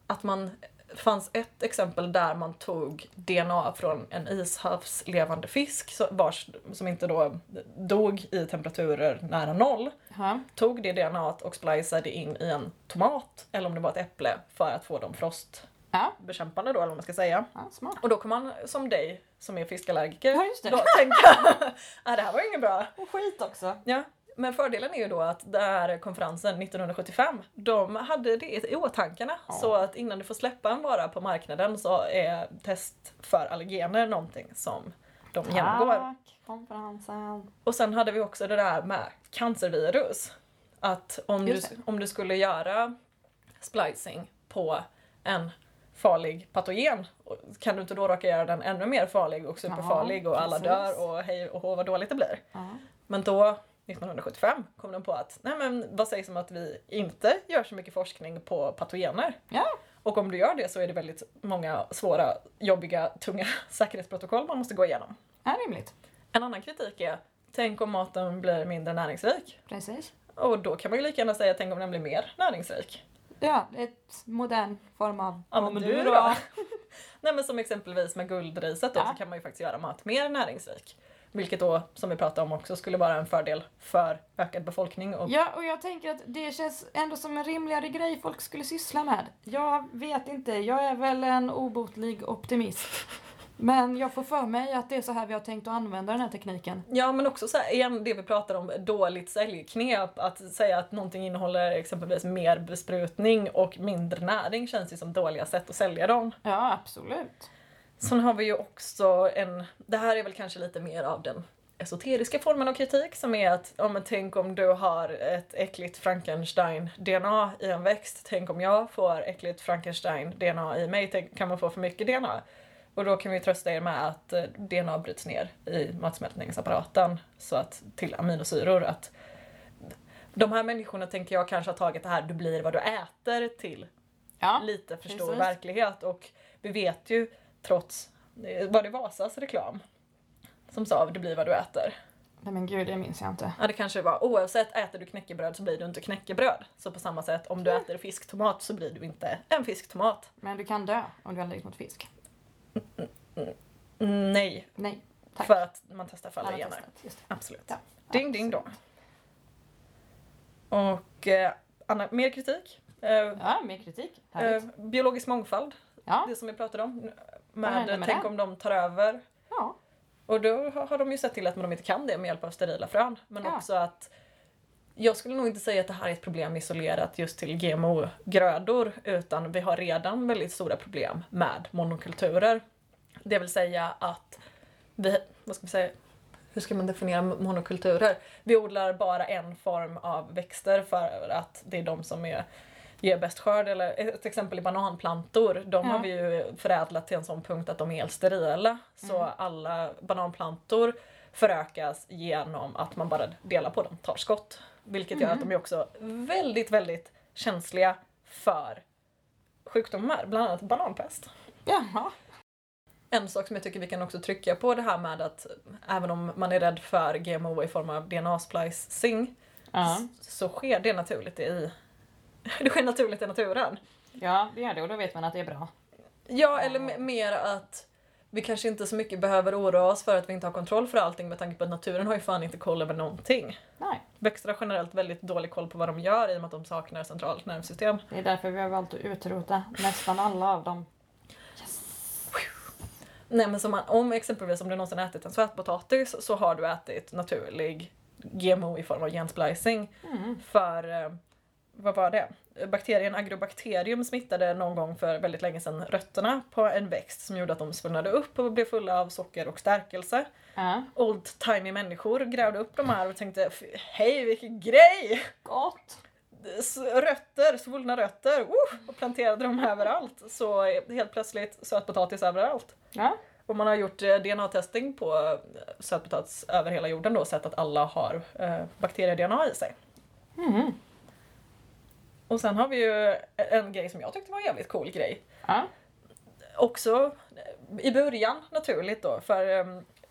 att man fanns ett exempel där man tog DNA från en ishavslevande fisk vars, som inte då dog i temperaturer nära noll. Ja. Tog det DNA och spliceade in i en tomat, eller om det var ett äpple, för att få dem frostbekämpande då, eller vad man ska säga. ja. Och då kan man som dig, som är fiskallergiker, Ja, då tänka att det här var inget bra. Och skit också. Ja, men fördelen är ju då att den här konferensen 1975, de hade det i åtankarna. Ja. Så att innan du får släppa en vara på marknaden så är test för allergener någonting som de genomgår. Tack, konferensen. Och sen hade vi också det där med cancervirus. Att om du, om du skulle göra splicing på en farlig patogen kan du inte då råka göra den ännu mer farlig och superfarlig och alla dör och hej och hå vad dåligt det blir. Ja. Men då, 1975, kom de på att nej men vad sägs om att vi inte gör så mycket forskning på patogener? Ja. Och om du gör det så är det väldigt många svåra, jobbiga, tunga säkerhetsprotokoll man måste gå igenom. Är rimligt. En annan kritik är, tänk om maten blir mindre näringsrik? Precis. Och då kan man ju lika gärna säga, tänk om den blir mer näringsrik? Ja, ett modern form av Ja, men du då? Nej men som exempelvis med guldriset då Ja. så kan man ju faktiskt göra mat mer näringsrik. Vilket då, som vi pratade om också, skulle vara en fördel för ökad befolkning och Ja, och jag tänker att det känns ändå som en rimligare grej folk skulle syssla med. Jag vet inte, jag är väl en obotlig optimist. Men jag får för mig att det är så här vi har tänkt att använda den här tekniken. Ja men också så här, igen det vi pratar om, dåligt säljknep. Att säga att någonting innehåller exempelvis mer besprutning och mindre näring känns ju som dåliga sätt att sälja dem. Ja, absolut. Sen har vi ju också en, det här är väl kanske lite mer av den esoteriska formen av kritik som är att, ja men tänk om du har ett äckligt Frankenstein-DNA i en växt, tänk om jag får äckligt Frankenstein-DNA i mig, tänk, kan man få för mycket DNA? Och då kan vi trösta er med att eh, DNA bryts ner i matsmältningsapparaten så att, till aminosyror. Att de här människorna tänker jag kanske har tagit det här du blir vad du äter till Ja. lite för stor verklighet och vi vet ju trots, eh, var det Vasas reklam? Som sa du blir vad du äter. Nej men gud, det minns jag inte. Ja det kanske var oavsett äter du knäckebröd så blir du inte knäckebröd. Så på samma sätt om du äter fisktomat så blir du inte en fisktomat. Men du kan dö om du är allergisk mot fisk. Nej, Nej, tack. för att man testar för Alla gener. det. Absolut. Ja. Ding ding dong. Och eh, Anna, mer kritik. Eh, Ja, mer kritik. eh, biologisk mångfald, Ja. det som vi pratade om. Med, med tänk det? om de tar över ja. Och då har har de ju sett till att de inte kan det med hjälp av sterila frön. Men Ja. också att jag skulle nog inte säga att det här är ett problem isolerat just till GMO-grödor utan vi har redan väldigt stora problem med monokulturer. Det vill säga att vi, vad ska vi säga, hur ska man definiera monokulturer? Vi odlar bara en form av växter för att det är de som är, ger bäst skörd. Eller ett exempel är bananplantor. De Ja. har vi ju förädlat till en sån punkt att de är helt sterila. Så Mm. alla bananplantor förökas genom att man bara delar på dem, tar skott. Vilket gör att Mm. de är också väldigt, väldigt känsliga för sjukdomar, bland annat bananpest. Jaha. En sak som jag tycker vi kan också trycka på det här med att även om man är rädd för GMO i form av DNA-splicing Ja. s- så sker det naturligt i det sker naturligt i naturen. ja, det gör det och då vet man att det är bra. Ja, eller me- mer att vi kanske inte så mycket behöver oroa oss för att vi inte har kontroll för allting med tanke på att naturen har ju fan inte koll över någonting. Nej, Växter har generellt väldigt dålig koll på vad de gör i och med att de saknar centralt nervsystem. det är därför vi har valt att utrota nästan alla av dem. Nej men som man, om exempelvis om du någonsin ätit en sötpotatis så har du ätit naturlig GMO i form av gensplicing. Mm. För, eh, vad var det? Bakterien agrobacterium smittade någon gång för väldigt länge sedan rötterna på en växt som gjorde att de svullnade upp och blev fulla av socker och stärkelse. Ja. Old timey människor grävde upp de här och tänkte "F- hej vilken grej! Gott! Rötter, svullna rötter, uh, och planterade dem överallt. Så helt plötsligt sötpotatis överallt. Ja. Och man har gjort eh, DNA-testing på eh, sötpotatis över hela jorden då och sett att alla har eh, bakterie-DNA i sig. Mm. Och sen har vi ju en grej som jag tyckte var en jävligt cool grej. Ja. Också eh, i början naturligt då, för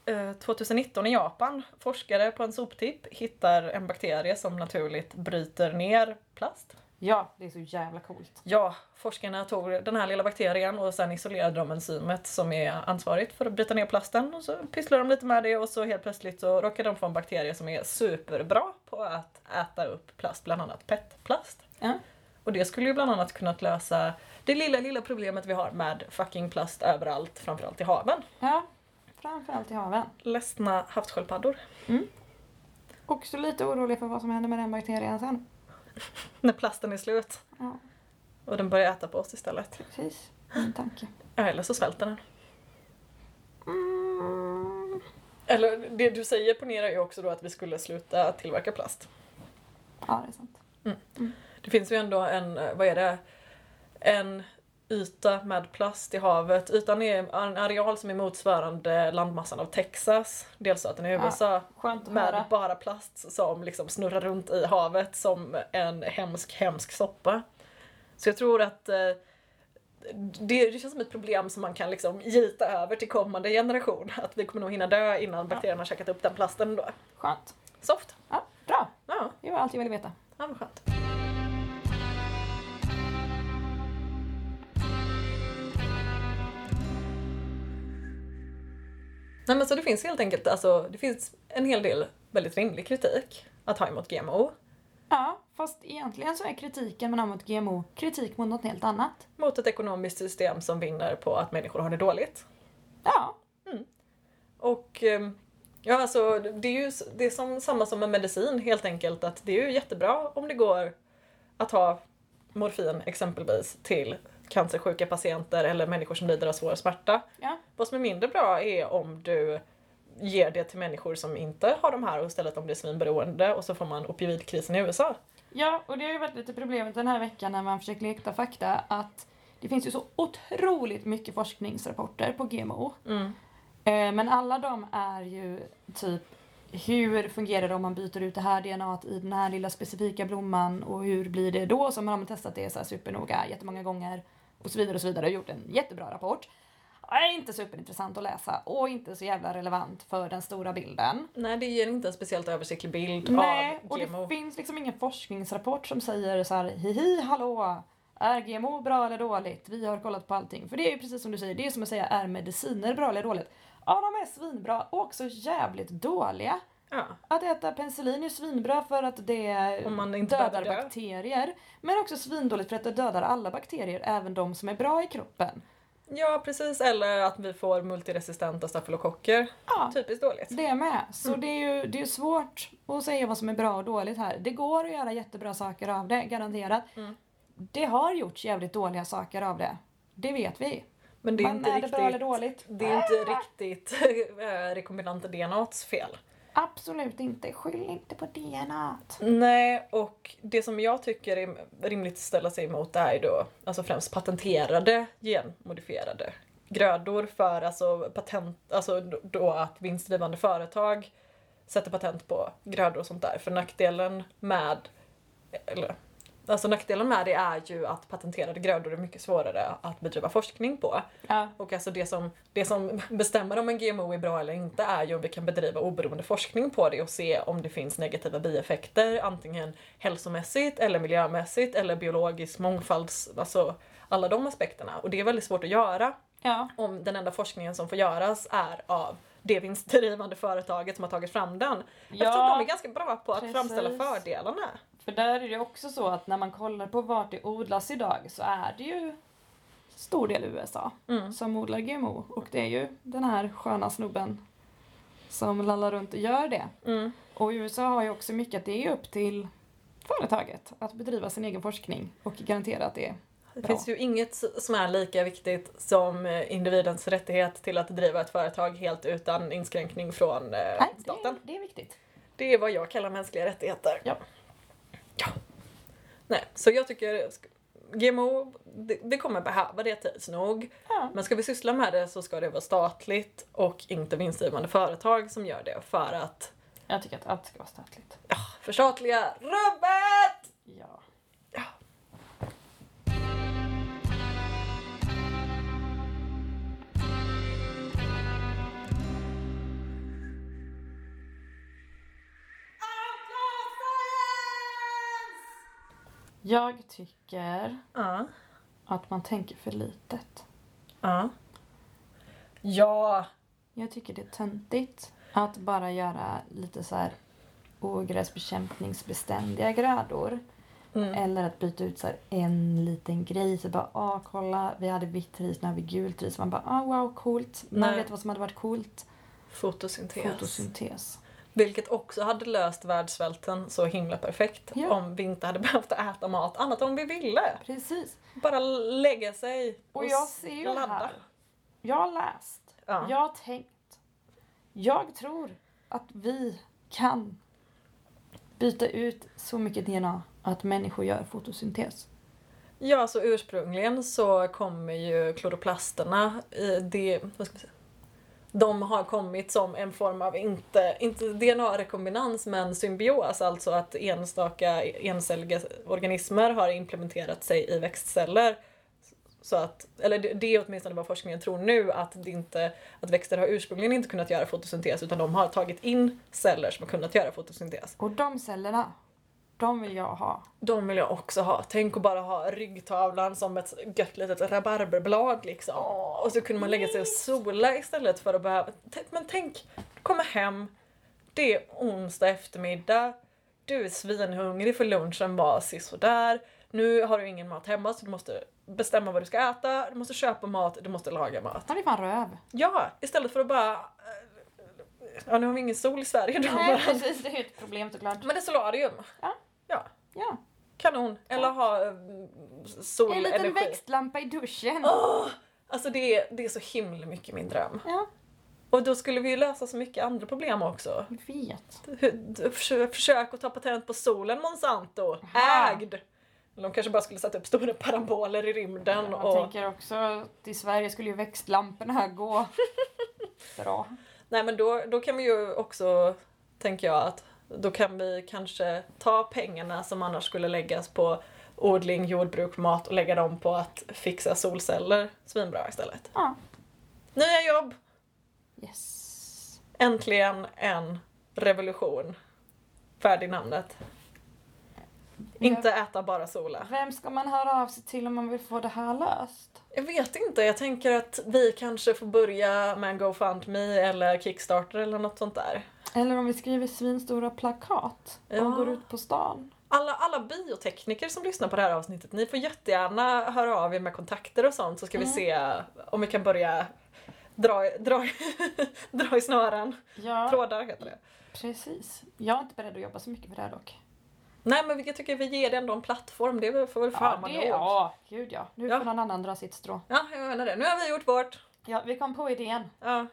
eh, 2019 i Japan, forskare på en soptipp hittar en bakterie som naturligt bryter ner plast. ja, det är så jävla coolt. Ja, forskarna tog den här lilla bakterien och sen isolerade de enzymet som är ansvarigt för att bryta ner plasten och så pysslade de lite med det och så helt plötsligt så råkade de få en bakterie som är superbra på att äta upp plast, bland annat PET-plast. Ja. Och det skulle ju bland annat kunnat lösa det lilla, lilla problemet vi har med fucking plast överallt, framförallt i haven. Ja, framförallt i haven. Ledsna havssköldpaddor. Också lite orolig för vad som händer med den bakterien sen. När plasten är slut Ja, och den börjar äta på oss istället. precis. Min tanke. Eller så svälter den. Mm. Eller det du säger ponerar ju också då att vi skulle sluta tillverka plast. Ja, det är sant. Det finns ju ändå en, eh, vad är det, en yta med plast i havet. Ytan är en areal som är motsvarande landmassan av Texas, delstaten i Ja, USA. Att Med höra. bara plast som liksom snurrar runt i havet som en hemsk, hemsk soppa. Så jag tror att eh, det, det känns som ett problem som man kan liksom gita över till kommande generation. Att vi kommer nog hinna dö innan bakterierna har käkat upp den plasten då. Skönt. Soft. Ja, bra. Ja, Det var allt jag ville veta. ja vad skönt. Nej men så det finns helt enkelt, alltså det finns en hel del väldigt rimlig kritik att ha emot GMO. Ja, fast egentligen så är kritiken man har mot GMO kritik mot något helt annat. Mot ett ekonomiskt system som vinner på att människor har det dåligt. Ja, Och ehm, ja, alltså det är ju det är som, samma som med medicin helt enkelt att det är ju jättebra om det går att ha morfin exempelvis till cancersjuka patienter eller människor som lider av svår smärta. Ja. Vad som är mindre bra är om du ger det till människor som inte har de här och istället om det är svinberoende och så får man opioidkrisen i USA. Ja, och det har ju varit lite problemet den här veckan när man försöker leta fakta att det finns ju så otroligt mycket forskningsrapporter på GMO. Mm. Eh, Men alla de är ju typ hur fungerar det om man byter ut det här DNA i den här lilla specifika blomman och hur blir det då? Så har man testat det så här supernoga jättemånga gånger och så vidare och så vidare och gjort en jättebra rapport. Är inte superintressant att läsa och inte så jävla relevant för den stora bilden. Nej, det ger inte en speciellt översiktlig bild Nej, av och GMO. det finns liksom ingen forskningsrapport som säger så här hihi hallå, är GMO bra eller dåligt? Vi har kollat på allting. För det är ju precis som du säger, det är som att säga är mediciner bra eller dåligt? Ja, de är svinbra och också jävligt dåliga. Ja. Att äta penicillin är svinbra för att det dödar dö. bakterier. Men också svindåligt för att det dödar alla bakterier, även de som är bra i kroppen. ja, precis. Eller att vi får multiresistenta stafylokocker. Ja, Typiskt dåligt. det med. Så det är ju det är svårt att säga vad som är bra och dåligt här. Det går att göra jättebra saker av det, garanterat. Mm. Det har gjorts jävligt dåliga saker av det. Det vet vi. Men det är Men inte är det riktigt... bra eller dåligt? Det är inte riktigt eh, rekombinanta DNAts fel. Absolut inte. Skyll inte på DNA. Nej, och det som jag tycker är rimligt att ställa sig emot är ju då alltså främst patenterade genmodifierade grödor för alltså patent, alltså då att vinstdrivande företag sätter patent på grödor och sånt där. För nackdelen med, eller Alltså nackdelen med det är ju att patenterade grödor är mycket svårare att bedriva forskning på. Ja. Och alltså det som, det som bestämmer om en GMO är bra eller inte är ju om vi kan bedriva oberoende forskning på det och se om det finns negativa bieffekter, antingen hälsomässigt eller miljömässigt eller biologisk mångfalds, alltså alla de aspekterna. Och det är väldigt svårt att göra ja. om den enda forskningen som får göras är av det vinstdrivande företaget som har tagit fram den. Eftersom Ja, de är ganska bra på att precis. framställa fördelarna. För där är det också så att när man kollar på vart det odlas idag så är det ju stor del USA Mm. som odlar GMO. Och det är ju den här sköna snubben som lallar runt och gör det. Mm. Och USA har ju också mycket att det är upp till företaget att bedriva sin egen forskning och garantera att det är Det Bra. finns ju inget som är lika viktigt som eh, individens rättighet till att driva ett företag helt utan inskränkning från eh, Nej, det, är, staten. det är viktigt. Det är vad jag kallar mänskliga rättigheter. Ja. Ja. Nej, så jag tycker GMO, det, det kommer behöva det tids nog. Ja. Men ska vi syssla med det så ska det vara statligt och inte vinstdrivande företag som gör det för att Jag tycker att allt ska vara statligt. ja, förstatliga rubbet! Ja. Jag tycker Ja. att man tänker för litet. Ja. Ja. Jag tycker det är töntigt att bara göra lite så här ogräsbekämpningsbeständiga grödor. Mm. Eller att byta ut så en liten grej. Så bara, ah kolla, vi hade vitt ris, nu har vi gult ris. Man bara, ah wow, coolt. Man vet vad som hade varit coolt. Fotosyntes. Fotosyntes. Vilket också hade löst världssvälten så himla perfekt Ja. om vi inte hade behövt äta mat annat om vi ville. Precis. Bara lägga sig Och jag ser ju ladda. här. Jag har läst. Ja. Jag har tänkt. Jag tror att vi kan byta ut så mycket DNA att människor gör fotosyntes. Ja, så ursprungligen så kommer ju kloroplasterna det, vad ska vi säga, de har kommit som en form av, inte, inte DNA-rekombinans, men symbios, alltså att enstaka encelliga organismer har implementerat sig i växtceller. Så att, eller det, det är åtminstone vad forskningen tror nu, att, det inte, att växter har ursprungligen inte kunnat göra fotosyntes, utan de har tagit in celler som har kunnat göra fotosyntes. Och de cellerna, de vill jag ha. De vill jag också ha. Tänk att bara ha ryggtavlan som ett gött litet rabarberblad liksom. och så kunde man lägga sig och sola istället för att behöva... Men tänk, komma hem, det är onsdag eftermiddag, du är svinhungrig för lunchen var sisådär. Nu har du ingen mat hemma så du måste bestämma vad du ska äta, du måste köpa mat, du måste laga mat. Han är fan röv. Ja, istället för att bara... eh, Ja, nu har vi ingen sol i Sverige då. Nej precis, det är ett problem såklart. Men det är solarium. Ja. Ja. Ja. kanon. Eller ha eh, solenergi. En liten växtlampa i duschen. Åh! Alltså det är, det är så himla mycket min dröm. Ja, Och då skulle vi ju lösa så mycket andra problem också. jag vet. Försök, försök att ta patent på solen Monsanto. Aha. Ägd! De kanske bara skulle sätta upp stora paraboler i rymden Jag och... tänker också att i Sverige skulle ju växtlamporna gå bra. Nej men då, då kan vi ju också, tänker jag, att då kan vi kanske ta pengarna som annars skulle läggas på odling, jordbruk, mat och lägga dem på att fixa solceller svinbra istället. Ja. Nya jobb! Yes. Äntligen en revolution. Färdig namnet. Inte äta bara sola. Vem ska man höra av sig till om man vill få det här löst? Jag vet inte, jag tänker att vi kanske får börja med en GoFundMe eller Kickstarter eller något sånt där. Eller om vi skriver svinstora plakat och Ja. går ut på stan. Alla, alla biotekniker som lyssnar på det här avsnittet, ni får jättegärna höra av er med kontakter och sånt så ska vi Mm. se om vi kan börja dra, dra, dra i snören. Ja, Trådar heter det. precis. Jag är inte beredd att jobba så mycket för det här dock. Nej men jag tycker vi ger det ändå en plattform, det får väl fan Ja, det, ja, gud ja. Nu Ja. får någon annan dra sitt strå. Ja, jag menar det. Nu har vi gjort vårt. Ja, vi kom på idén. Ja.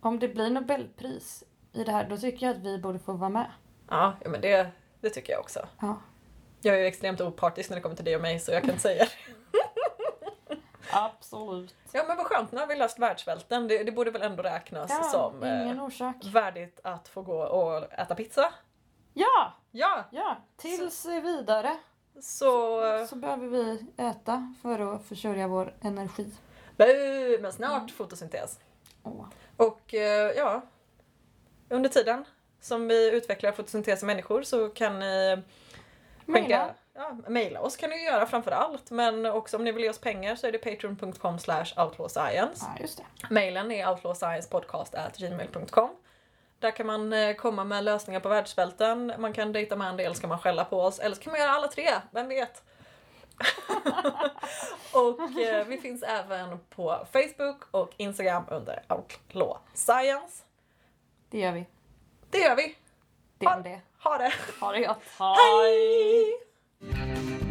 Om det blir Nobelpris i det här, då tycker jag att vi borde få vara med. Ja, ja men det, det tycker jag också. Ja, Jag är ju extremt opartisk när det kommer till dig och mig så jag kan säga det. absolut. Ja men vad skönt, nu har vi löst världssvälten. Det, det borde väl ändå räknas Ja, som eh, värdigt att få gå och äta pizza. Ja, Ja, ja. Tills vidare så... eh, så behöver vi äta för att försörja vår energi. Men snart Mm. fotosyntes. Åh. Och eh, ja, under tiden som vi utvecklar fotosyntes som människor så kan ni skänka, ja, mejla oss kan ni göra framför allt men också om ni vill ge oss pengar så är det patreon.com slash outlawscience. Ja, just det. Mailen är outlawsciencepodcast.gmail.com Där kan man eh, komma med lösningar på världssvälten, man kan dejta med en del, ska man skälla på oss, eller så kan man göra alla tre, vem vet? och eh, vi finns även på Facebook och Instagram under Outlaw Science. Det gör vi. Det gör vi. Det om det. Ha det! Ha det gott. Hej!